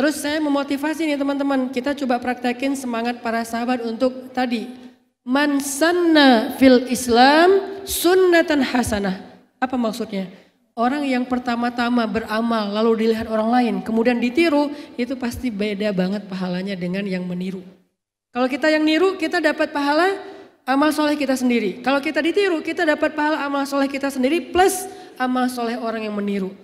Terus saya memotivasi nih teman-teman, kita coba praktekin semangat para sahabat untuk tadi. Man sanna fil Islam sunnatan hasanah. Apa maksudnya? Orang yang pertama-tama beramal lalu dilihat orang lain kemudian ditiru itu pasti beda banget pahalanya dengan yang meniru. Kalau kita yang niru kita dapat pahala amal soleh kita sendiri. Kalau kita ditiru kita dapat pahala amal soleh kita sendiri plus amal soleh orang yang meniru.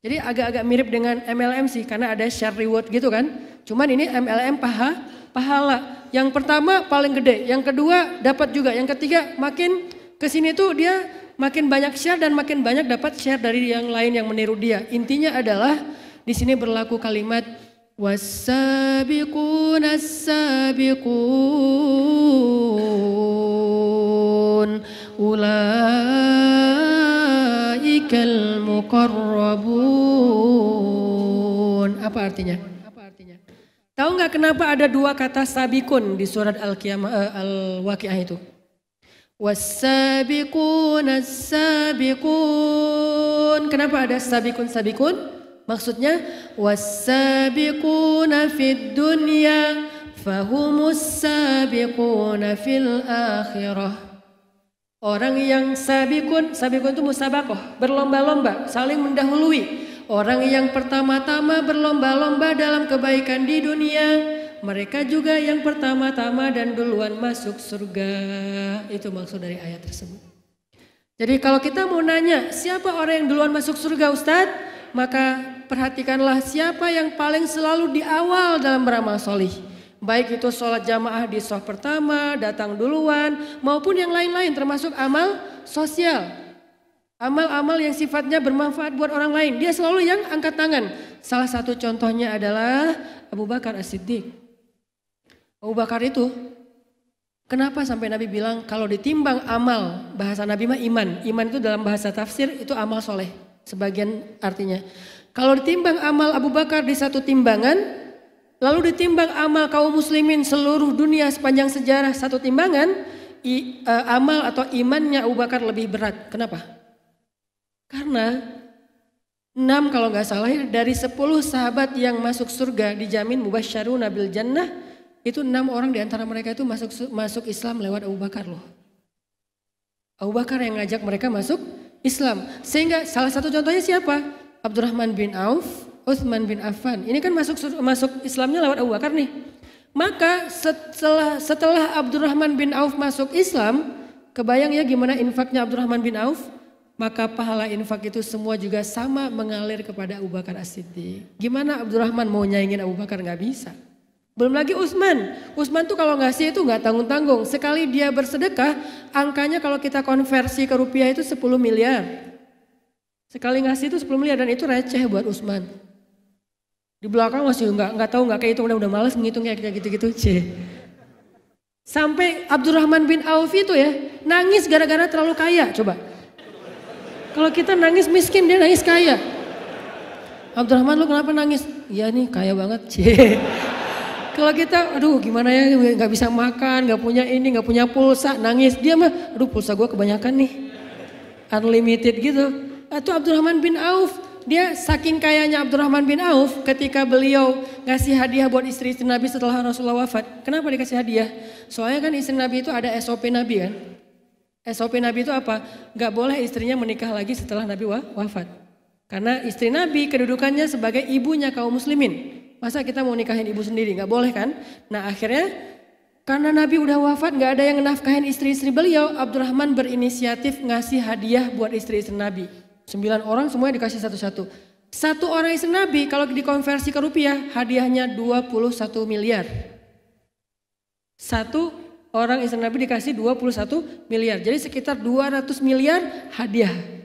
Jadi agak-agak mirip dengan MLM sih karena ada share reward gitu kan. Cuman ini MLM paha, pahala. Yang pertama paling gede, yang kedua dapat juga, yang ketiga makin ke sini tuh dia makin banyak share dan makin banyak dapat share dari yang lain yang meniru dia. Intinya adalah di sini berlaku kalimat wasabiqun as-sabiqun ulaikal muqarrabun. Artinya? Apa artinya? Tahu nggak kenapa ada dua kata sabikun di surat Al-Qiyamah uh, Al-Waqiah itu? Wasabiqun as-sabiqun. Kenapa ada sabikun sabikun? Maksudnya wasabiquna fid dunya fahumus sabiquna fil akhirah. Orang yang sabikun, sabikun itu musabakoh, berlomba-lomba, saling mendahului. Orang yang pertama-tama berlomba-lomba dalam kebaikan di dunia, mereka juga yang pertama-tama dan duluan masuk surga. Itu maksud dari ayat tersebut. Jadi kalau kita mau nanya siapa orang yang duluan masuk surga Ustadz, maka perhatikanlah siapa yang paling selalu di awal dalam beramal solih. Baik itu sholat jamaah di soh pertama, datang duluan, maupun yang lain-lain termasuk amal sosial. Amal-amal yang sifatnya bermanfaat buat orang lain. Dia selalu yang angkat tangan. Salah satu contohnya adalah Abu Bakar As-Siddiq. Abu Bakar itu Kenapa sampai Nabi bilang kalau ditimbang amal, bahasa Nabi mah iman. Iman itu dalam bahasa tafsir itu amal soleh. Sebagian artinya. Kalau ditimbang amal Abu Bakar di satu timbangan, lalu ditimbang amal kaum muslimin seluruh dunia sepanjang sejarah satu timbangan, i, uh, amal atau imannya Abu Bakar lebih berat. Kenapa? Karena enam kalau nggak salah dari sepuluh sahabat yang masuk surga dijamin mubasyaruna bil jannah itu enam orang di antara mereka itu masuk masuk Islam lewat Abu Bakar loh. Abu Bakar yang ngajak mereka masuk Islam. Sehingga salah satu contohnya siapa? Abdurrahman bin Auf, Uthman bin Affan. Ini kan masuk masuk Islamnya lewat Abu Bakar nih. Maka setelah setelah Abdurrahman bin Auf masuk Islam, kebayang ya gimana infaknya Abdurrahman bin Auf? Maka pahala infak itu semua juga sama mengalir kepada Abu Bakar As-Siddiq. Gimana Abdurrahman mau nyaingin Abu Bakar? Nggak bisa. Belum lagi Utsman. Utsman tuh kalau ngasih itu nggak tanggung-tanggung. Sekali dia bersedekah, angkanya kalau kita konversi ke rupiah itu 10 miliar. Sekali ngasih itu 10 miliar dan itu receh buat Utsman. Di belakang masih nggak nggak tahu nggak kayak itu udah udah malas menghitung kayak gitu-gitu. C. Sampai Abdurrahman bin Auf itu ya nangis gara-gara terlalu kaya. Coba. Kalau kita nangis miskin dia nangis kaya. Abdurrahman lu kenapa nangis? Iya nih kaya banget. Kalau kita, aduh gimana ya, nggak bisa makan, nggak punya ini, nggak punya pulsa, nangis. Dia mah, aduh pulsa gue kebanyakan nih, unlimited gitu. Atau Abdurrahman bin Auf, dia saking kayanya Abdurrahman bin Auf ketika beliau ngasih hadiah buat istri-istri Nabi setelah Rasulullah wafat. Kenapa dikasih hadiah? Soalnya kan istri Nabi itu ada SOP Nabi kan. SOP Nabi itu apa? Gak boleh istrinya menikah lagi setelah Nabi wafat. Karena istri Nabi kedudukannya sebagai ibunya kaum muslimin. Masa kita mau nikahin ibu sendiri? Nggak boleh kan? Nah akhirnya karena Nabi udah wafat nggak ada yang nafkahin istri-istri beliau. Abdurrahman berinisiatif ngasih hadiah buat istri-istri Nabi. Sembilan orang semuanya dikasih satu-satu. Satu orang istri Nabi kalau dikonversi ke rupiah hadiahnya 21 miliar. Satu orang istri Nabi dikasih 21 miliar. Jadi sekitar 200 miliar hadiah.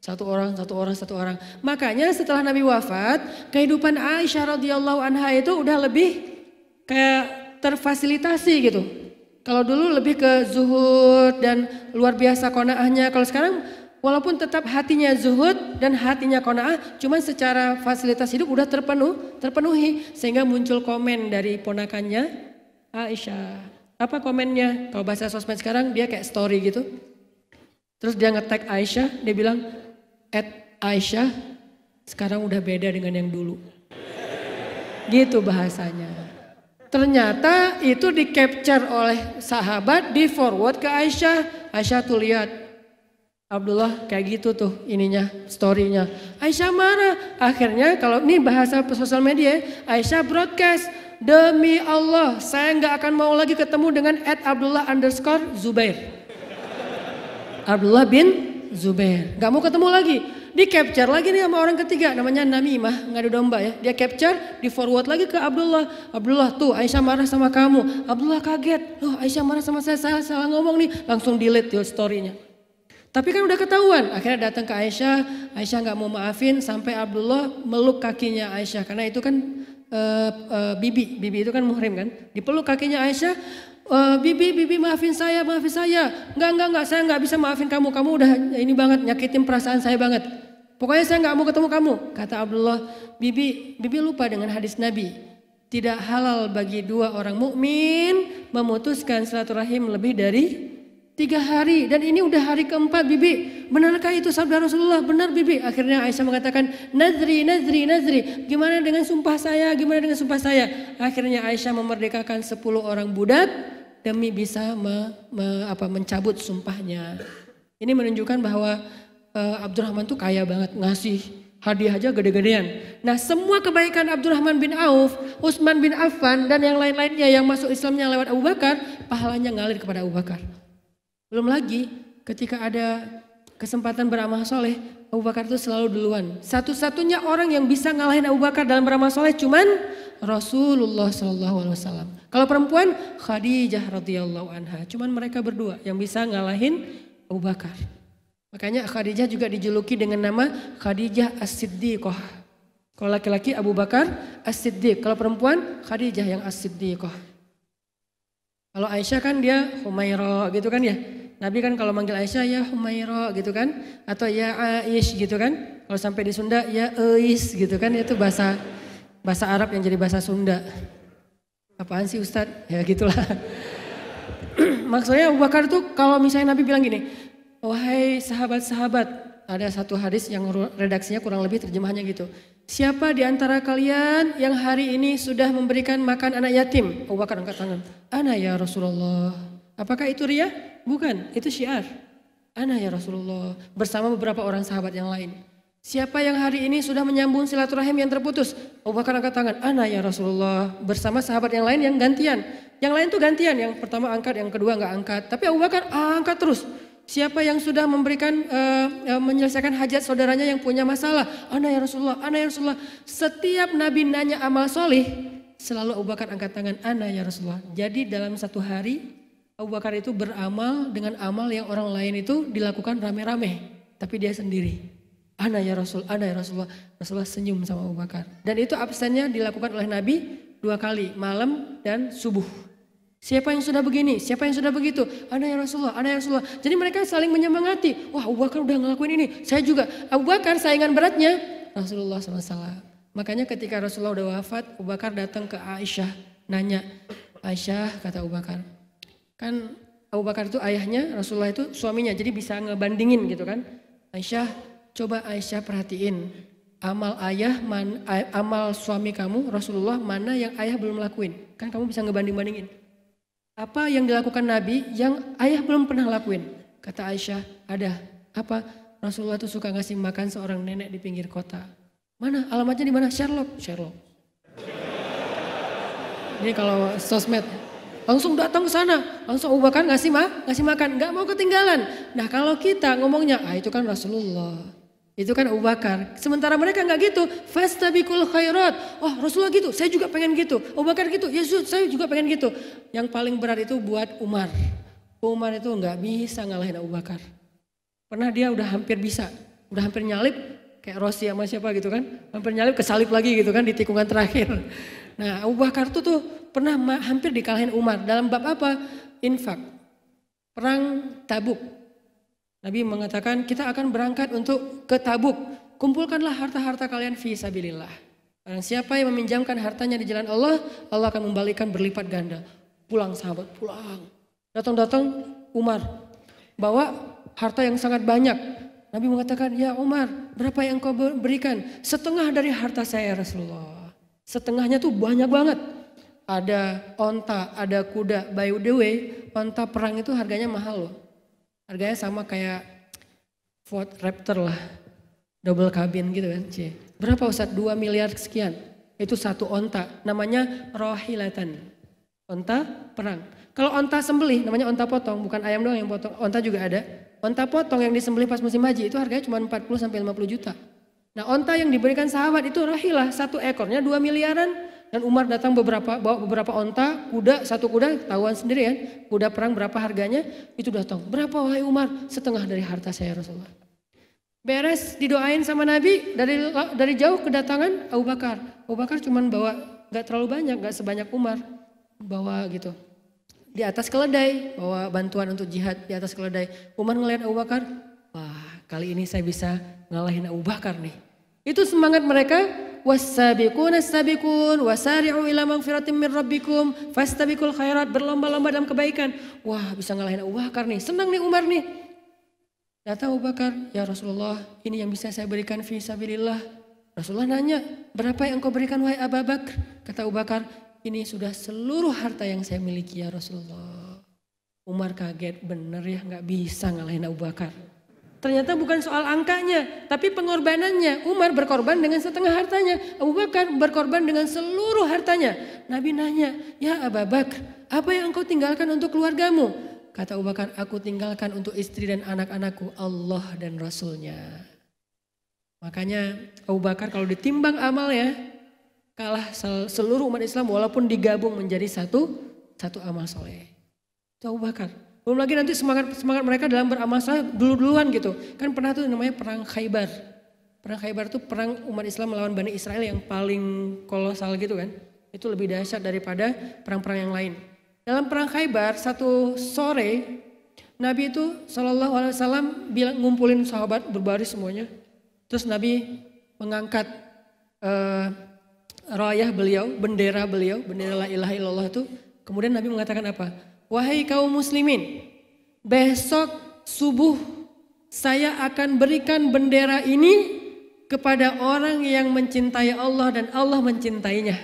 Satu orang, satu orang, satu orang. Makanya setelah Nabi wafat, kehidupan Aisyah radhiyallahu anha itu udah lebih kayak terfasilitasi gitu. Kalau dulu lebih ke zuhud dan luar biasa konaahnya. Kalau sekarang walaupun tetap hatinya zuhud dan hatinya konaah, cuman secara fasilitas hidup udah terpenuh, terpenuhi. Sehingga muncul komen dari ponakannya Aisyah. Apa komennya? Kalau bahasa sosmed sekarang dia kayak story gitu. Terus dia nge-tag Aisyah, dia bilang, at Aisyah sekarang udah beda dengan yang dulu. Gitu bahasanya. Ternyata itu di capture oleh sahabat, di forward ke Aisyah. Aisyah tuh lihat, Abdullah kayak gitu tuh ininya, storynya. Aisyah marah. Akhirnya kalau ini bahasa sosial media, Aisyah broadcast. Demi Allah, saya nggak akan mau lagi ketemu dengan Ed Abdullah underscore Zubair. Abdullah bin Zubair. Gak mau ketemu lagi. Di capture lagi nih sama orang ketiga namanya Namimah ngadu domba ya. Dia capture di forward lagi ke Abdullah. Abdullah tuh Aisyah marah sama kamu. Abdullah kaget. Loh Aisyah marah sama saya, saya salah ngomong nih. Langsung delete tuh storynya. Tapi kan udah ketahuan. Akhirnya datang ke Aisyah. Aisyah nggak mau maafin sampai Abdullah meluk kakinya Aisyah. Karena itu kan uh, uh, bibi. Bibi itu kan muhrim kan. Dipeluk kakinya Aisyah. Uh, bibi, bibi maafin saya, maafin saya. Enggak, enggak, enggak, saya enggak bisa maafin kamu. Kamu udah ini banget, nyakitin perasaan saya banget. Pokoknya saya nggak mau ketemu kamu. Kata Abdullah, bibi, bibi lupa dengan hadis Nabi. Tidak halal bagi dua orang mukmin memutuskan silaturahim lebih dari tiga hari. Dan ini udah hari keempat bibi. Benarkah itu sabda Rasulullah? Benar bibi. Akhirnya Aisyah mengatakan, nazri, nazri, nazri. Gimana dengan sumpah saya? Gimana dengan sumpah saya? Akhirnya Aisyah memerdekakan sepuluh orang budak demi bisa me, me, apa, mencabut sumpahnya. Ini menunjukkan bahwa uh, Abdurrahman tuh kaya banget ngasih hadiah aja gede-gedean. Nah semua kebaikan Abdurrahman bin Auf, Utsman bin Affan dan yang lain-lainnya yang masuk Islamnya lewat Abu Bakar, pahalanya ngalir kepada Abu Bakar. Belum lagi ketika ada kesempatan beramal soleh, Abu Bakar itu selalu duluan. Satu-satunya orang yang bisa ngalahin Abu Bakar dalam beramal soleh cuman Rasulullah Shallallahu Alaihi Wasallam. Kalau perempuan Khadijah radhiyallahu anha, cuman mereka berdua yang bisa ngalahin Abu Bakar. Makanya Khadijah juga dijuluki dengan nama Khadijah As-Siddiqah. Kalau laki-laki Abu Bakar As-Siddiq, kalau perempuan Khadijah yang As-Siddiqah. Kalau Aisyah kan dia Humaira gitu kan ya. Nabi kan kalau manggil Aisyah ya Humaira gitu kan. Atau ya Aish gitu kan. Kalau sampai di Sunda ya Eis gitu kan. Itu bahasa bahasa Arab yang jadi bahasa Sunda. Apaan sih Ustadz? Ya gitulah. Maksudnya Abu Bakar tuh kalau misalnya Nabi bilang gini. Wahai sahabat-sahabat, ada satu hadis yang redaksinya kurang lebih terjemahannya gitu. Siapa di antara kalian yang hari ini sudah memberikan makan anak yatim? Abu Bakar angkat tangan. Ana ya Rasulullah. Apakah itu ria? Bukan, itu syiar. Ana ya Rasulullah. Bersama beberapa orang sahabat yang lain. Siapa yang hari ini sudah menyambung silaturahim yang terputus? Abu Bakar angkat tangan. Ana ya Rasulullah. Bersama sahabat yang lain yang gantian. Yang lain tuh gantian. Yang pertama angkat, yang kedua nggak angkat. Tapi Abu Bakar angkat terus. Siapa yang sudah memberikan uh, uh, menyelesaikan hajat saudaranya yang punya masalah? Ana ya Rasulullah, ana ya Rasulullah. Setiap Nabi nanya amal soleh, selalu Abu Bakar angkat tangan, ana ya Rasulullah. Jadi dalam satu hari Abu Bakar itu beramal dengan amal yang orang lain itu dilakukan rame-rame, tapi dia sendiri. Ana ya Rasul, ana ya Rasulullah. Rasulullah senyum sama Abu Bakar. Dan itu absennya dilakukan oleh Nabi dua kali, malam dan subuh. Siapa yang sudah begini? Siapa yang sudah begitu? Ada yang Rasulullah, ada yang Rasulullah. Jadi mereka saling menyemangati. Wah Abu Bakar udah ngelakuin ini. Saya juga. Abu Bakar saingan beratnya Rasulullah SAW. Makanya ketika Rasulullah udah wafat, Abu Bakar datang ke Aisyah. Nanya, Aisyah kata Abu Bakar. Kan Abu Bakar itu ayahnya, Rasulullah itu suaminya. Jadi bisa ngebandingin gitu kan. Aisyah, coba Aisyah perhatiin. Amal ayah, man, amal suami kamu, Rasulullah mana yang ayah belum lakuin. Kan kamu bisa ngebanding-bandingin. Apa yang dilakukan Nabi yang ayah belum pernah lakuin? Kata Aisyah, ada. Apa? Rasulullah itu suka ngasih makan seorang nenek di pinggir kota. Mana? Alamatnya di mana? Sherlock. Sherlock. Ini kalau sosmed. Langsung datang ke sana. Langsung Abu Bakar ngasih, ma ngasih makan. Nggak mau ketinggalan. Nah kalau kita ngomongnya, ah itu kan Rasulullah. Itu kan Abu Bakar. Sementara mereka nggak gitu. Fastabikul khairat. Oh Rasulullah gitu, saya juga pengen gitu. Abu Bakar gitu, Yesus saya juga pengen gitu. Yang paling berat itu buat Umar. Umar itu nggak bisa ngalahin Abu Bakar. Pernah dia udah hampir bisa, udah hampir nyalip kayak Rossi sama siapa gitu kan. Hampir nyalip kesalip lagi gitu kan di tikungan terakhir. Nah Abu Bakar tuh tuh pernah hampir dikalahin Umar. Dalam bab apa? Infak. Perang tabuk. Nabi mengatakan kita akan berangkat untuk ke Tabuk. Kumpulkanlah harta-harta kalian fi sabilillah. Barang siapa yang meminjamkan hartanya di jalan Allah, Allah akan membalikan berlipat ganda. Pulang sahabat, pulang. Datang-datang Umar. Bawa harta yang sangat banyak. Nabi mengatakan, ya Umar berapa yang kau berikan? Setengah dari harta saya Rasulullah. Setengahnya tuh banyak banget. Ada onta, ada kuda. By the way, onta perang itu harganya mahal loh. Harganya sama kayak Ford Raptor lah. Double cabin gitu kan. Cie. Berapa Ustaz? 2 miliar sekian. Itu satu onta. Namanya rohilatan. Onta perang. Kalau onta sembelih namanya onta potong. Bukan ayam doang yang potong. Onta juga ada. Onta potong yang disembelih pas musim haji itu harganya cuma 40 sampai 50 juta. Nah onta yang diberikan sahabat itu rahilah satu ekornya dua miliaran dan Umar datang beberapa bawa beberapa onta kuda satu kuda tahuan sendiri ya. Kuda perang berapa harganya itu datang berapa wahai Umar? Setengah dari harta saya Rasulullah. Beres didoain sama Nabi dari dari jauh kedatangan Abu Bakar. Abu Bakar cuman bawa nggak terlalu banyak nggak sebanyak Umar. Bawa gitu. Di atas keledai bawa bantuan untuk jihad di atas keledai. Umar ngeliat Abu Bakar wah kali ini saya bisa ngalahin Abu Bakar nih. Itu semangat mereka wasabiqun as-sabiqun wasari'u ila magfiratin min rabbikum fastabiqul khairat berlomba-lomba dalam kebaikan. Wah, bisa ngalahin Abu Bakar nih. Senang nih Umar nih. Datang Abu Bakar, "Ya Rasulullah, ini yang bisa saya berikan fi sabilillah." Rasulullah nanya, "Berapa yang kau berikan wahai Abu Bakar?" Kata Abu Bakar, "Ini sudah seluruh harta yang saya miliki ya Rasulullah." Umar kaget, bener ya nggak bisa ngalahin Abu Bakar. Ternyata bukan soal angkanya, tapi pengorbanannya. Umar berkorban dengan setengah hartanya. Abu Bakar berkorban dengan seluruh hartanya. Nabi nanya, ya Abu Bakar, apa yang engkau tinggalkan untuk keluargamu? Kata Abu Bakar, aku tinggalkan untuk istri dan anak-anakku Allah dan Rasulnya. Makanya Abu Bakar kalau ditimbang amal ya, kalah seluruh umat Islam walaupun digabung menjadi satu, satu amal soleh. Itu Abu Bakar. Belum lagi nanti semangat semangat mereka dalam beramal saleh dulu-duluan gitu. Kan pernah tuh namanya perang Khaybar. Perang Khaybar itu perang umat Islam melawan Bani Israel yang paling kolosal gitu kan. Itu lebih dahsyat daripada perang-perang yang lain. Dalam perang Khaybar satu sore Nabi itu Shallallahu Alaihi Wasallam bilang ngumpulin sahabat berbaris semuanya. Terus Nabi mengangkat uh, rayah beliau, bendera beliau, bendera la ilaha illallah itu. Kemudian Nabi mengatakan apa? Wahai kaum muslimin, besok subuh saya akan berikan bendera ini kepada orang yang mencintai Allah dan Allah mencintainya.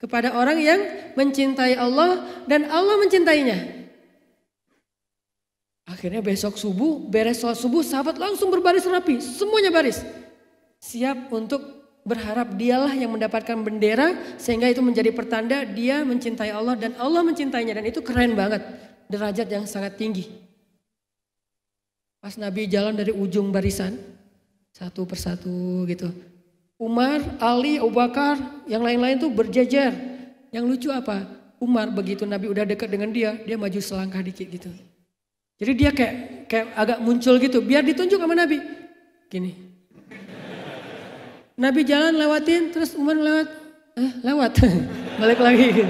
Kepada orang yang mencintai Allah dan Allah mencintainya. Akhirnya besok subuh, beres sholat subuh, sahabat langsung berbaris rapi, semuanya baris. Siap untuk berharap dialah yang mendapatkan bendera sehingga itu menjadi pertanda dia mencintai Allah dan Allah mencintainya dan itu keren banget derajat yang sangat tinggi. Pas Nabi jalan dari ujung barisan satu persatu gitu. Umar, Ali, Abu Bakar, yang lain-lain tuh berjejer. Yang lucu apa? Umar begitu Nabi udah dekat dengan dia, dia maju selangkah dikit gitu. Jadi dia kayak kayak agak muncul gitu, biar ditunjuk sama Nabi. Gini, Nabi jalan lewatin, terus Umar lewat, eh lewat, balik lagi.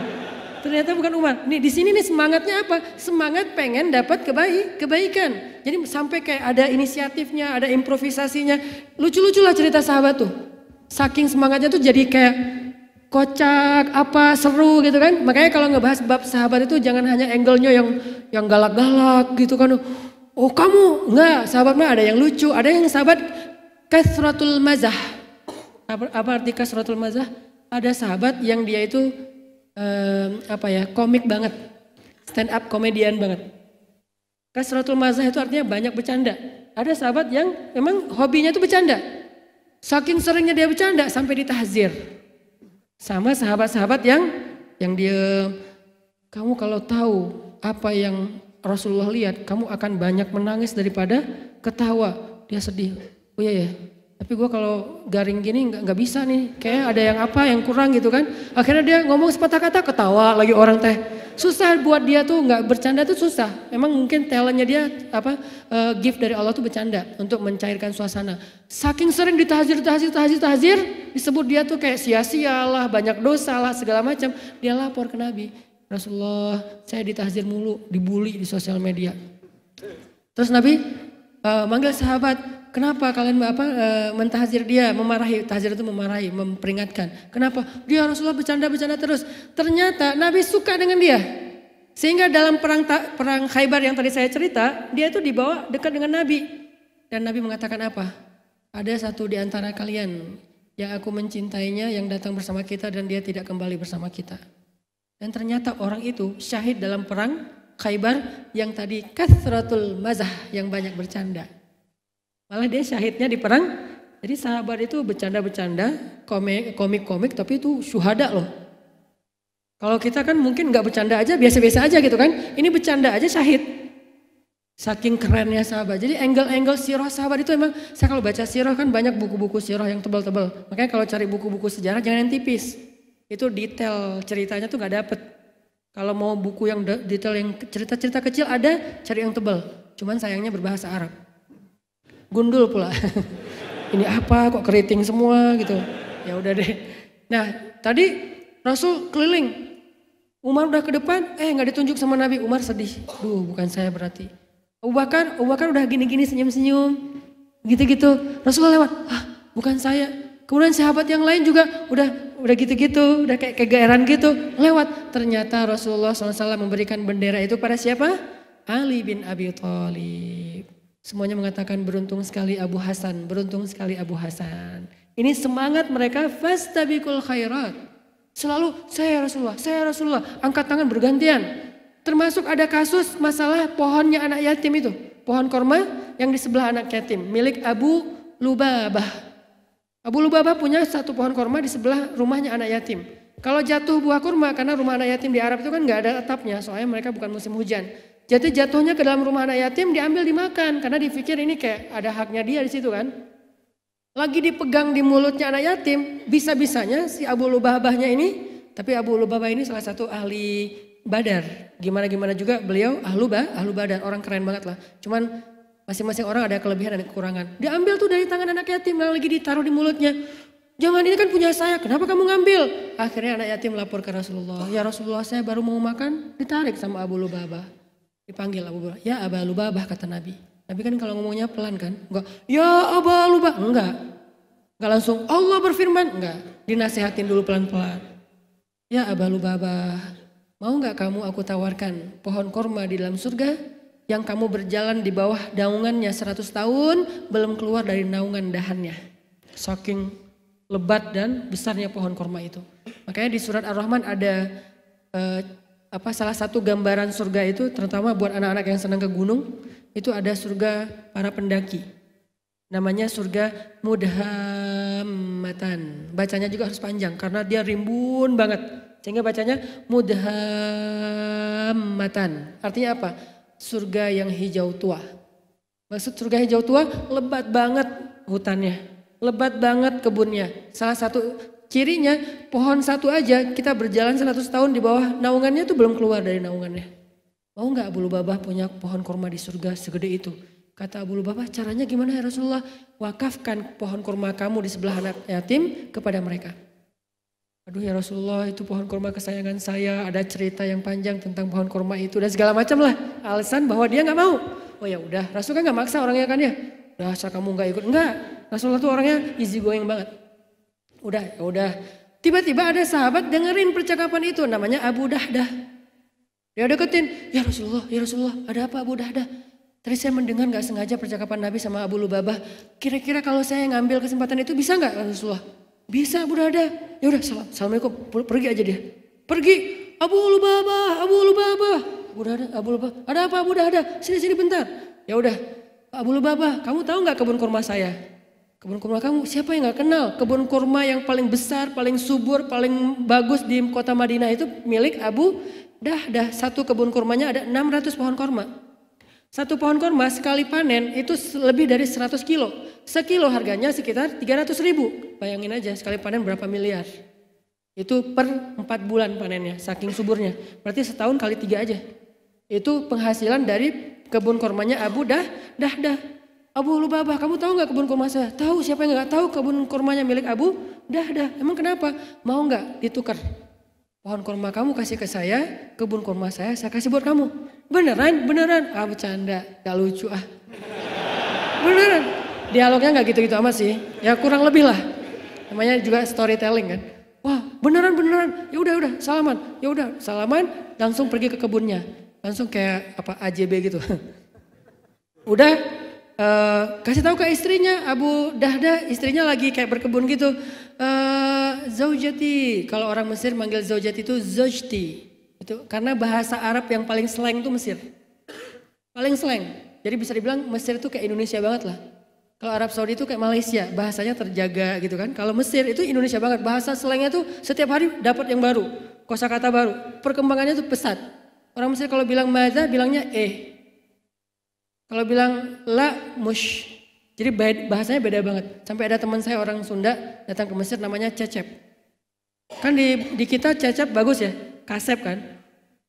Ternyata bukan Umar. Nih di sini nih semangatnya apa? Semangat pengen dapat kebaik, kebaikan. Jadi sampai kayak ada inisiatifnya, ada improvisasinya. Lucu-lucu lah cerita sahabat tuh. Saking semangatnya tuh jadi kayak kocak, apa seru gitu kan. Makanya kalau ngebahas bab sahabat itu jangan hanya angle-nya yang yang galak-galak gitu kan. Oh kamu enggak, sahabat mah ada yang lucu, ada yang sahabat kasratul mazah apa, apa arti kasratul mazah? Ada sahabat yang dia itu um, apa ya komik banget, stand up komedian banget. Kasratul mazah itu artinya banyak bercanda. Ada sahabat yang memang hobinya itu bercanda. Saking seringnya dia bercanda sampai ditahzir. Sama sahabat-sahabat yang yang dia kamu kalau tahu apa yang Rasulullah lihat, kamu akan banyak menangis daripada ketawa. Dia sedih. Oh iya ya, tapi gue kalau garing gini nggak bisa nih, kayak ada yang apa yang kurang gitu kan. Akhirnya dia ngomong sepatah kata ketawa lagi orang teh. Susah buat dia tuh nggak bercanda tuh susah. Emang mungkin talentnya dia apa uh, gift dari Allah tuh bercanda untuk mencairkan suasana. Saking sering ditahzir, tahzir, tahzir, tahzir, disebut dia tuh kayak sia-sia lah, banyak dosa lah, segala macam. Dia lapor ke Nabi. Rasulullah, saya ditahzir mulu, dibully di sosial media. Terus Nabi uh, manggil sahabat, Kenapa kalian apa e, mentahzir dia, memarahi, tahzir itu memarahi, memperingatkan. Kenapa? Dia Rasulullah bercanda-bercanda terus. Ternyata Nabi suka dengan dia. Sehingga dalam perang perang Khaybar yang tadi saya cerita, dia itu dibawa dekat dengan Nabi. Dan Nabi mengatakan apa? Ada satu di antara kalian yang aku mencintainya yang datang bersama kita dan dia tidak kembali bersama kita. Dan ternyata orang itu syahid dalam perang Khaybar yang tadi kathratul mazah yang banyak bercanda. Malah dia syahidnya di perang. Jadi sahabat itu bercanda-bercanda, komik-komik tapi itu syuhada loh. Kalau kita kan mungkin nggak bercanda aja, biasa-biasa aja gitu kan. Ini bercanda aja syahid. Saking kerennya sahabat. Jadi angle-angle sirah sahabat itu emang, saya kalau baca sirah kan banyak buku-buku sirah yang tebal-tebal. Makanya kalau cari buku-buku sejarah jangan yang tipis. Itu detail ceritanya tuh gak dapet. Kalau mau buku yang detail yang cerita-cerita kecil ada, cari yang tebal. Cuman sayangnya berbahasa Arab. Gundul pula. Ini apa kok keriting semua gitu. Ya udah deh. Nah tadi Rasul keliling. Umar udah ke depan, eh nggak ditunjuk sama Nabi. Umar sedih. Duh bukan saya berarti. Abu Bakar, Abu Bakar udah gini-gini senyum-senyum. Gitu-gitu. Rasulullah lewat, ah bukan saya. Kemudian sahabat yang lain juga udah udah gitu-gitu, udah kayak kegeeran gitu. Lewat. Ternyata Rasulullah SAW memberikan bendera itu pada siapa? Ali bin Abi Thalib. Semuanya mengatakan beruntung sekali Abu Hasan, beruntung sekali Abu Hasan. Ini semangat mereka fastabikul khairat. Selalu saya Rasulullah, saya Rasulullah, angkat tangan bergantian. Termasuk ada kasus masalah pohonnya anak yatim itu. Pohon korma yang di sebelah anak yatim. Milik Abu Lubabah. Abu Lubabah punya satu pohon korma di sebelah rumahnya anak yatim. Kalau jatuh buah kurma karena rumah anak yatim di Arab itu kan nggak ada atapnya. Soalnya mereka bukan musim hujan. Jadi jatuhnya ke dalam rumah anak yatim diambil dimakan. Karena dipikir ini kayak ada haknya dia di situ kan. Lagi dipegang di mulutnya anak yatim. Bisa-bisanya si Abu Lubabahnya ini. Tapi Abu Lubabah ini salah satu ahli badar. Gimana-gimana juga beliau ahlu bah, ahlu badar, orang keren banget lah. Cuman masing-masing orang ada kelebihan dan kekurangan. Diambil tuh dari tangan anak yatim yang lagi ditaruh di mulutnya. Jangan ini kan punya saya, kenapa kamu ngambil? Akhirnya anak yatim lapor ke Rasulullah. Ya Rasulullah saya baru mau makan, ditarik sama Abu Lubabah. Dipanggil Abu Lubabah, ya Abu Lubabah kata Nabi. Nabi kan kalau ngomongnya pelan kan, enggak, ya Abu Lubabah, enggak. Enggak langsung Allah berfirman, enggak. Dinasehatin dulu pelan-pelan. Ya Abu Lubabah, Mau nggak kamu aku tawarkan pohon korma di dalam surga yang kamu berjalan di bawah daungannya 100 tahun belum keluar dari naungan dahannya. Saking lebat dan besarnya pohon korma itu. Makanya di surat Ar-Rahman ada eh, apa salah satu gambaran surga itu terutama buat anak-anak yang senang ke gunung itu ada surga para pendaki. Namanya surga mudhammatan. Bacanya juga harus panjang karena dia rimbun banget. Sehingga bacanya mudhammatan. Artinya apa? Surga yang hijau tua. Maksud surga hijau tua lebat banget hutannya. Lebat banget kebunnya. Salah satu cirinya pohon satu aja kita berjalan 100 tahun di bawah naungannya tuh belum keluar dari naungannya. Mau nggak Abu Lubabah punya pohon kurma di surga segede itu? Kata Abu Lubabah, caranya gimana ya Rasulullah? Wakafkan pohon kurma kamu di sebelah anak yatim kepada mereka. Aduh ya Rasulullah itu pohon kurma kesayangan saya, ada cerita yang panjang tentang pohon kurma itu dan segala macam lah alasan bahwa dia nggak mau. Oh ya udah, Rasul kan nggak maksa orangnya kan ya. Udah asal kamu nggak ikut, enggak. Rasulullah tuh orangnya easy going banget. Udah, ya udah. Tiba-tiba ada sahabat dengerin percakapan itu, namanya Abu Dahdah. Dia deketin, ya Rasulullah, ya Rasulullah, ada apa Abu Dahdah? Tadi saya mendengar nggak sengaja percakapan Nabi sama Abu Lubabah. Kira-kira kalau saya ngambil kesempatan itu bisa nggak Rasulullah? Bisa udah ada. Ya udah salam, assalamualaikum. Pergi aja dia. Pergi. Abu Lubabah, Abu Lubabah. Abu Dahda, Abu Lubabah. Ada apa Abu Dahda? Sini sini bentar. Ya udah. Abu Lubabah, kamu tahu nggak kebun kurma saya? Kebun kurma kamu siapa yang nggak kenal? Kebun kurma yang paling besar, paling subur, paling bagus di kota Madinah itu milik Abu Dahdah. Satu kebun kurmanya ada 600 pohon kurma. Satu pohon kurma sekali panen itu lebih dari 100 kilo. Sekilo harganya sekitar 300 ribu. Bayangin aja sekali panen berapa miliar. Itu per 4 bulan panennya, saking suburnya. Berarti setahun kali tiga aja. Itu penghasilan dari kebun kurmanya Abu Dah, Dah, Dah. Abu Lubabah, kamu tahu nggak kebun kurma saya? Tahu, siapa yang nggak tahu kebun kurmanya milik Abu Dah, Dah. Emang kenapa? Mau nggak ditukar? Pohon kurma kamu kasih ke saya, kebun kurma saya saya kasih buat kamu. Beneran, beneran. Ah bercanda, gak lucu ah. Beneran. Dialognya gak gitu-gitu amat sih. Ya kurang lebih lah. Namanya juga storytelling kan. Wah beneran beneran. Ya udah udah salaman. Ya udah salaman langsung pergi ke kebunnya. Langsung kayak apa AJB gitu. udah Uh, kasih tahu ke istrinya Abu Dahda istrinya lagi kayak berkebun gitu. Uh, zaujati kalau orang Mesir manggil zaujati itu zaujti itu karena bahasa Arab yang paling slang itu Mesir. Paling slang. Jadi bisa dibilang Mesir itu kayak Indonesia banget lah. Kalau Arab Saudi itu kayak Malaysia bahasanya terjaga gitu kan. Kalau Mesir itu Indonesia banget. Bahasa slangnya tuh setiap hari dapat yang baru kosakata baru. Perkembangannya tuh pesat. Orang Mesir kalau bilang maza bilangnya eh kalau bilang la mush. Jadi bahasanya beda banget. Sampai ada teman saya orang Sunda datang ke Mesir namanya Cecep. Kan di, di kita Cecep bagus ya, Kasep kan.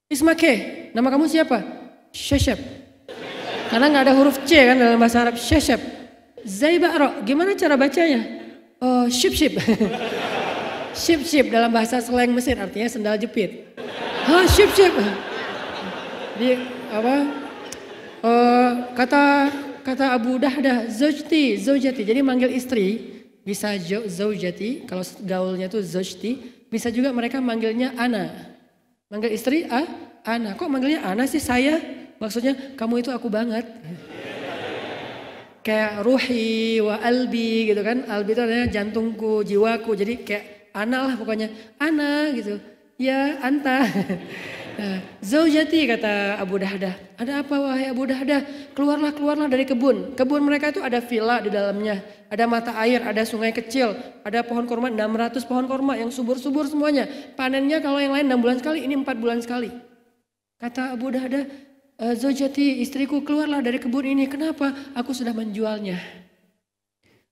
Ismake, nama kamu siapa? Sheshep. Karena nggak ada huruf C kan dalam bahasa Arab. Sheshep. Zaibaro, gimana cara bacanya? Oh, ship ship. ship ship dalam bahasa slang Mesir artinya sendal jepit. Hah, ship ship. Di apa? Uh, kata kata Abu Dahdah zaujti zaujati jadi manggil istri bisa zaujati kalau gaulnya tuh zaujti bisa juga mereka manggilnya ana. Manggil istri ah ana. Kok manggilnya ana sih? Saya? Maksudnya kamu itu aku banget. Kayak ruhi wa albi gitu kan. Albi itu artinya jantungku jiwaku. Jadi kayak ana lah pokoknya. Ana gitu. Ya anta Nah, Zaujati kata Abu Dahdah. Ada apa wahai Abu Dahdah? Keluarlah keluarlah dari kebun. Kebun mereka itu ada villa di dalamnya. Ada mata air, ada sungai kecil, ada pohon korma 600 pohon korma yang subur-subur semuanya. Panennya kalau yang lain 6 bulan sekali, ini 4 bulan sekali. Kata Abu Dahdah, eh, Zaujati istriku keluarlah dari kebun ini. Kenapa? Aku sudah menjualnya.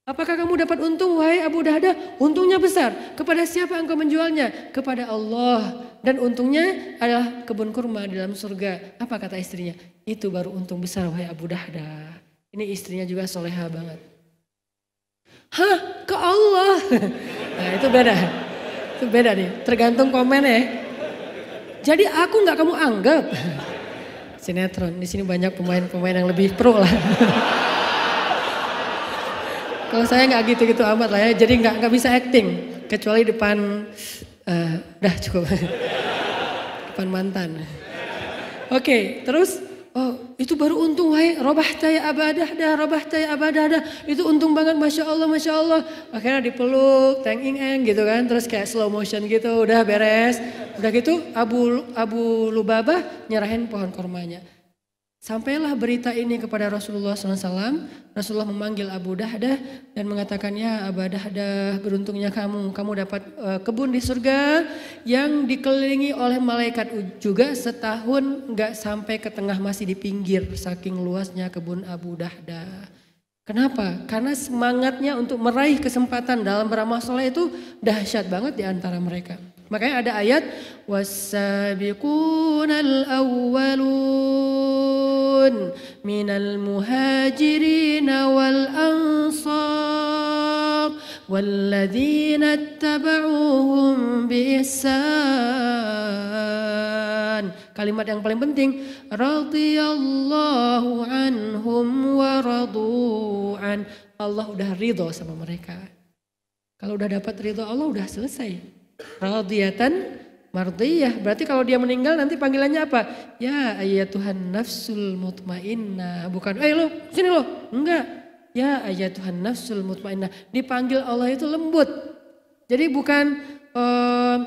Apakah kamu dapat untung wahai Abu Dahda? Untungnya besar. Kepada siapa engkau menjualnya? Kepada Allah. Dan untungnya adalah kebun kurma di dalam surga. Apa kata istrinya? Itu baru untung besar wahai Abu Dahda. Ini istrinya juga soleha banget. Hah ke Allah? Nah itu beda. Itu beda nih. Tergantung komen ya. Jadi aku nggak kamu anggap. Sinetron. Di sini banyak pemain-pemain yang lebih pro lah. Kalau saya nggak gitu-gitu amat lah ya, jadi nggak nggak bisa acting kecuali depan, uh, udah cukup, depan mantan. Oke, okay, terus Oh, itu baru untung wahai robah taya abadah dah, robah taya abadah dah. Itu untung banget, masya Allah, masya Allah. Akhirnya dipeluk, teng ing eng gitu kan, terus kayak slow motion gitu, udah beres. Udah gitu Abu Abu Lubabah nyerahin pohon kormanya. Sampailah berita ini kepada Rasulullah SAW. Rasulullah memanggil Abu Dahdah dan mengatakannya Abu Dahdah beruntungnya kamu. Kamu dapat uh, kebun di surga yang dikelilingi oleh malaikat juga setahun nggak sampai ke tengah masih di pinggir saking luasnya kebun Abu Dahdah. Kenapa? Karena semangatnya untuk meraih kesempatan dalam beramal soleh itu dahsyat banget di antara mereka. Makanya ada ayat wasabiqunal awwalun minal muhajirin wal ansar والذين اتبعوهم بإحسان kalimat yang paling penting radhiyallahu anhum wa radu'an Allah udah ridho sama mereka kalau udah dapat ridho Allah udah selesai radiyatan mardiyah. Berarti kalau dia meninggal nanti panggilannya apa? Ya ayat Tuhan nafsul mutmainnah. Bukan, eh lo sini lo. Enggak. Ya ayat Tuhan nafsul mutmainnah. Dipanggil Allah itu lembut. Jadi bukan uh,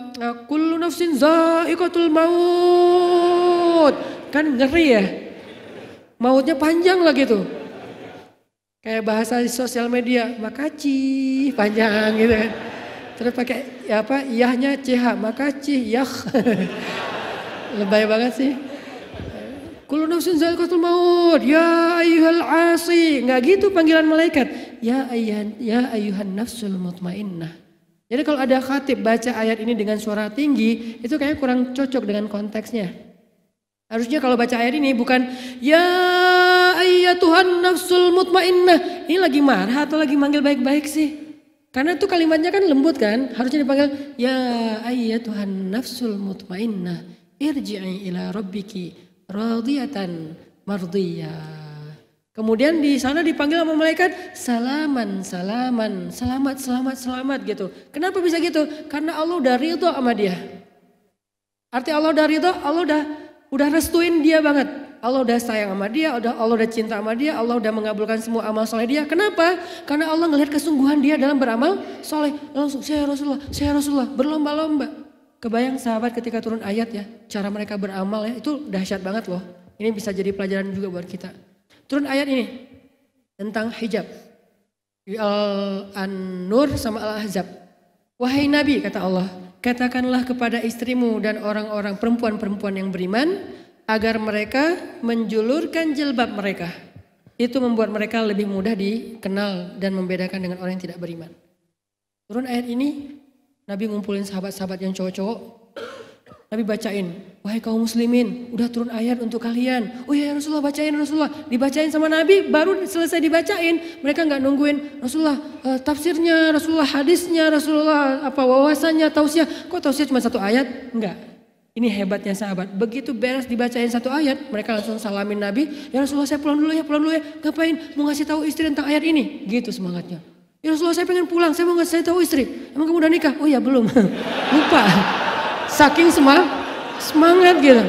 kullu nafsin za'iqatul maut. Kan ngeri ya. Mautnya panjang lah gitu. Kayak bahasa di sosial media, makasih panjang gitu kan. Terus pakai ya apa? Iyahnya CH, maka cih yah. Lebay banget sih. Kullu nafsin za'iqatul maut. Ya ayyuhal asi. Enggak gitu panggilan malaikat. Ya ayuhan ya ayyuhan nafsul mutmainnah. Jadi kalau ada khatib baca ayat ini dengan suara tinggi, itu kayaknya kurang cocok dengan konteksnya. Harusnya kalau baca ayat ini bukan ya Tuhan nafsul mutmainnah. Ini lagi marah atau lagi manggil baik-baik sih? Karena itu kalimatnya kan lembut kan, harusnya dipanggil ya ayya Tuhan nafsul mutmainnah irji'i ila rabbiki radiyatan mardiyah. Kemudian di sana dipanggil sama malaikat salaman, salaman, selamat, selamat, selamat gitu. Kenapa bisa gitu? Karena Allah udah ridho sama dia. Arti Allah udah ridho, Allah udah udah restuin dia banget. Allah udah sayang sama dia, udah Allah udah cinta sama dia, Allah udah mengabulkan semua amal soleh dia. Kenapa? Karena Allah ngelihat kesungguhan dia dalam beramal soleh. Langsung saya Rasulullah, saya Rasulullah, berlomba-lomba. Kebayang sahabat ketika turun ayat ya, cara mereka beramal ya, itu dahsyat banget loh. Ini bisa jadi pelajaran juga buat kita. Turun ayat ini tentang hijab. Al-An-Nur sama Al-Ahzab. Wahai Nabi kata Allah, katakanlah kepada istrimu dan orang-orang perempuan-perempuan yang beriman, agar mereka menjulurkan jilbab mereka. Itu membuat mereka lebih mudah dikenal dan membedakan dengan orang yang tidak beriman. Turun ayat ini, Nabi ngumpulin sahabat-sahabat yang cowok-cowok. Nabi bacain, wahai kaum muslimin, udah turun ayat untuk kalian. Oh ya Rasulullah bacain Rasulullah. Dibacain sama Nabi, baru selesai dibacain. Mereka nggak nungguin Rasulullah uh, tafsirnya, Rasulullah hadisnya, Rasulullah apa wawasannya, tausiah. Kok tausiah cuma satu ayat? Enggak. Ini hebatnya sahabat. Begitu beres dibacain satu ayat, mereka langsung salamin Nabi. Ya Rasulullah saya pulang dulu ya, pulang dulu ya. Ngapain? Mau ngasih tahu istri tentang ayat ini? Gitu semangatnya. Ya Rasulullah saya pengen pulang, saya mau ngasih tahu istri. Emang kamu udah nikah? Oh ya belum. Lupa. Saking semang, semangat gitu.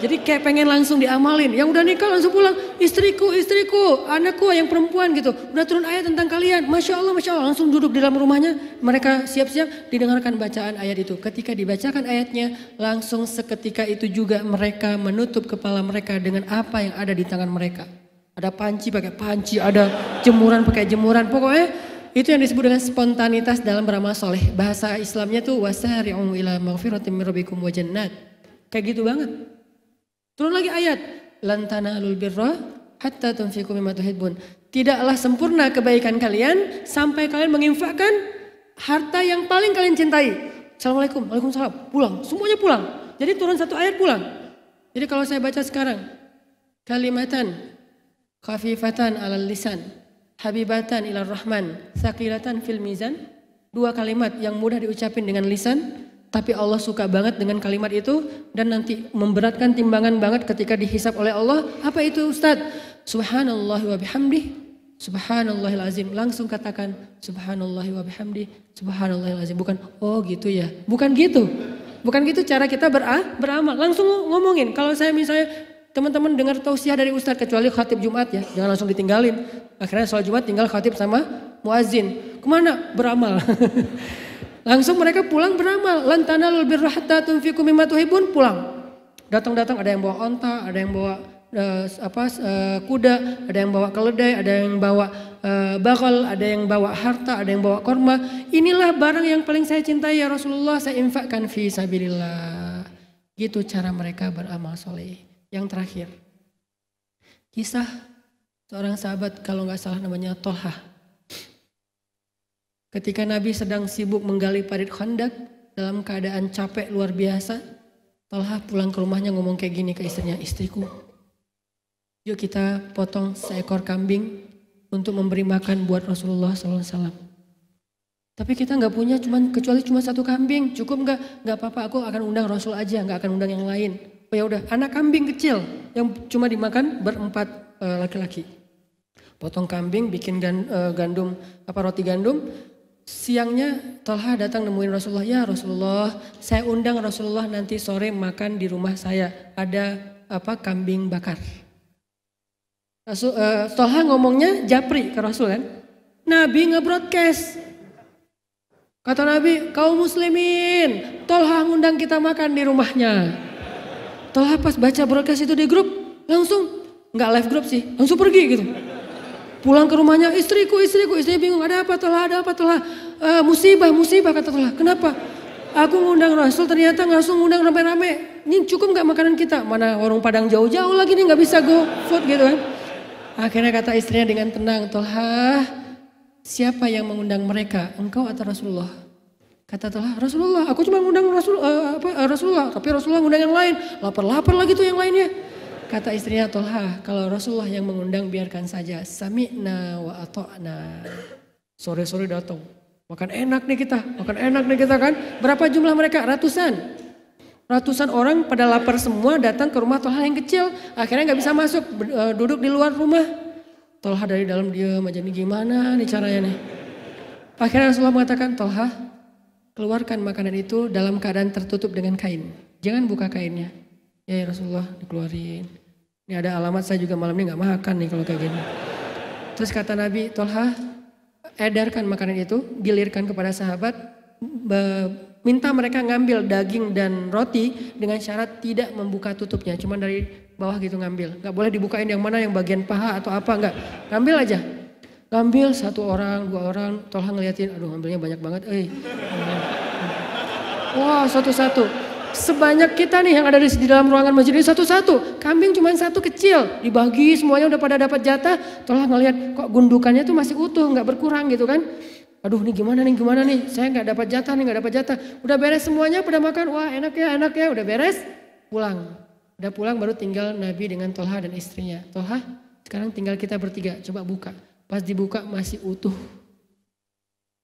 Jadi kayak pengen langsung diamalin. Yang udah nikah langsung pulang. Istriku, istriku, anakku yang perempuan gitu. Udah turun ayat tentang kalian. Masya Allah, Masya Allah. Langsung duduk di dalam rumahnya. Mereka siap-siap didengarkan bacaan ayat itu. Ketika dibacakan ayatnya, langsung seketika itu juga mereka menutup kepala mereka dengan apa yang ada di tangan mereka. Ada panci pakai panci, ada jemuran pakai jemuran. Pokoknya itu yang disebut dengan spontanitas dalam beramal soleh. Bahasa Islamnya tuh wasari'u ila maghfiratim min rabbikum wa jannat. Kayak gitu banget. Turun lagi ayat, lantana tanalul birra hatta tunfiqu mimma tuhibbun. Tidaklah sempurna kebaikan kalian sampai kalian menginfakkan harta yang paling kalian cintai. Assalamualaikum, waalaikumsalam, pulang, semuanya pulang. Jadi turun satu ayat pulang. Jadi kalau saya baca sekarang, kalimatan khafifatan alal lisan, habibatan ilar rahman, sakilatan fil mizan. Dua kalimat yang mudah diucapin dengan lisan, tapi Allah suka banget dengan kalimat itu dan nanti memberatkan timbangan banget ketika dihisap oleh Allah. Apa itu Ustaz? Subhanallah wa bihamdih. Subhanallahil azim. Langsung katakan subhanallah wa bihamdi. Subhanallahil azim. Bukan oh gitu ya. Bukan gitu. Bukan gitu cara kita berah, beramal. Langsung ngomongin. Kalau saya misalnya teman-teman dengar tausiah dari Ustaz kecuali khatib Jumat ya. Jangan langsung ditinggalin. Akhirnya sholat Jumat tinggal khatib sama muazin. Ke mana? Beramal. Langsung mereka pulang beramal. Lantana lebih hatta tunfiqu mimma tuhibun pulang. Datang-datang ada yang bawa onta, ada yang bawa uh, apa uh, kuda, ada yang bawa keledai, ada yang bawa uh, bakal, ada yang bawa harta, ada yang bawa korma. Inilah barang yang paling saya cintai ya Rasulullah, saya infakkan fi sabilillah. Gitu cara mereka beramal soleh. Yang terakhir, kisah seorang sahabat kalau nggak salah namanya Tolhah. Ketika Nabi sedang sibuk menggali parit khandak dalam keadaan capek luar biasa, Talha pulang ke rumahnya ngomong kayak gini ke istrinya, istriku, yuk kita potong seekor kambing untuk memberi makan buat Rasulullah SAW. Tapi kita nggak punya cuman kecuali cuma satu kambing, cukup nggak? Nggak apa-apa, aku akan undang Rasul aja, nggak akan undang yang lain. Oh ya udah, anak kambing kecil yang cuma dimakan berempat eh, laki-laki. Potong kambing, bikin eh, gandum apa roti gandum, Siangnya Tolha datang nemuin Rasulullah, ya Rasulullah, saya undang Rasulullah nanti sore makan di rumah saya. Ada apa kambing bakar. Rasul, uh, Tolha ngomongnya japri ke Rasul kan. Nabi nge-broadcast. Kata Nabi, kaum muslimin, Tolha ngundang kita makan di rumahnya. Tolha pas baca broadcast itu di grup, langsung nggak live grup sih, langsung pergi gitu. Pulang ke rumahnya, istriku, istriku, istrinya bingung, ada apa telah, ada apa telah. Uh, musibah, musibah kata telah. Kenapa? Aku ngundang Rasul ternyata langsung ngundang rame-rame. Ini cukup nggak makanan kita? Mana warung Padang jauh-jauh lagi nih nggak bisa go food gitu kan. Akhirnya kata istrinya dengan tenang, Tolha, siapa yang mengundang mereka? Engkau atau Rasulullah? Kata Tolha, Rasulullah, aku cuma ngundang Rasul, uh, apa, uh, Rasulullah, tapi Rasulullah ngundang yang lain. Lapar-lapar lagi tuh yang lainnya. Kata istrinya Tolha, kalau Rasulullah yang mengundang biarkan saja. Sami'na wa ato'na. Sore-sore datang. Makan enak nih kita, makan enak nih kita kan. Berapa jumlah mereka? Ratusan. Ratusan orang pada lapar semua datang ke rumah Tolha yang kecil. Akhirnya nggak bisa masuk, e, duduk di luar rumah. Tolha dari dalam dia aja nih gimana nih caranya nih. Akhirnya Rasulullah mengatakan, Tolha keluarkan makanan itu dalam keadaan tertutup dengan kain. Jangan buka kainnya. Ya, ya Rasulullah dikeluarin. Ini ada alamat saya juga malam ini nggak makan nih kalau kayak gini. Terus kata Nabi, Tolha edarkan makanan itu, gilirkan kepada sahabat, minta mereka ngambil daging dan roti dengan syarat tidak membuka tutupnya, cuma dari bawah gitu ngambil. Gak boleh dibukain yang mana yang bagian paha atau apa enggak. Ngambil aja. Ngambil satu orang, dua orang, Tolha ngeliatin, aduh ngambilnya banyak banget, eh. Wah satu-satu sebanyak kita nih yang ada di, dalam ruangan masjid ini satu-satu. Kambing cuma satu kecil, dibagi semuanya udah pada dapat jatah. Telah ngelihat kok gundukannya tuh masih utuh, nggak berkurang gitu kan. Aduh nih gimana nih gimana nih, saya nggak dapat jatah nih nggak dapat jatah. Udah beres semuanya, pada makan, wah enak ya enak ya, udah beres, pulang. Udah pulang baru tinggal Nabi dengan Tolha dan istrinya. Tolha, sekarang tinggal kita bertiga, coba buka. Pas dibuka masih utuh.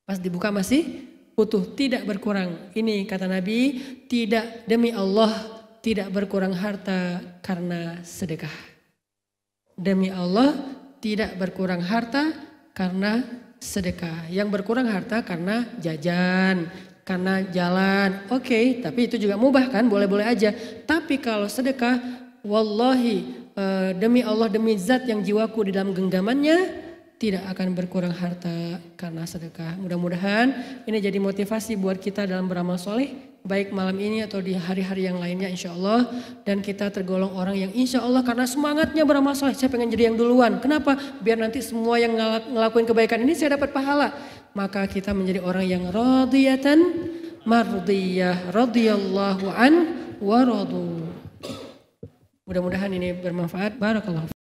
Pas dibuka masih utuh, tidak berkurang. Ini kata Nabi, tidak demi Allah tidak berkurang harta karena sedekah. Demi Allah tidak berkurang harta karena sedekah. Yang berkurang harta karena jajan, karena jalan. Oke, okay, tapi itu juga mubah kan, boleh-boleh aja. Tapi kalau sedekah, wallahi uh, demi Allah demi zat yang jiwaku di dalam genggamannya, tidak akan berkurang harta karena sedekah. Mudah-mudahan ini jadi motivasi buat kita dalam beramal soleh. Baik malam ini atau di hari-hari yang lainnya insya Allah. Dan kita tergolong orang yang insya Allah karena semangatnya beramal soleh. Saya pengen jadi yang duluan. Kenapa? Biar nanti semua yang ngelakuin kebaikan ini saya dapat pahala. Maka kita menjadi orang yang radiyatan mardiyah. Radiyallahu an wa radu. Mudah-mudahan ini bermanfaat. Barakallahu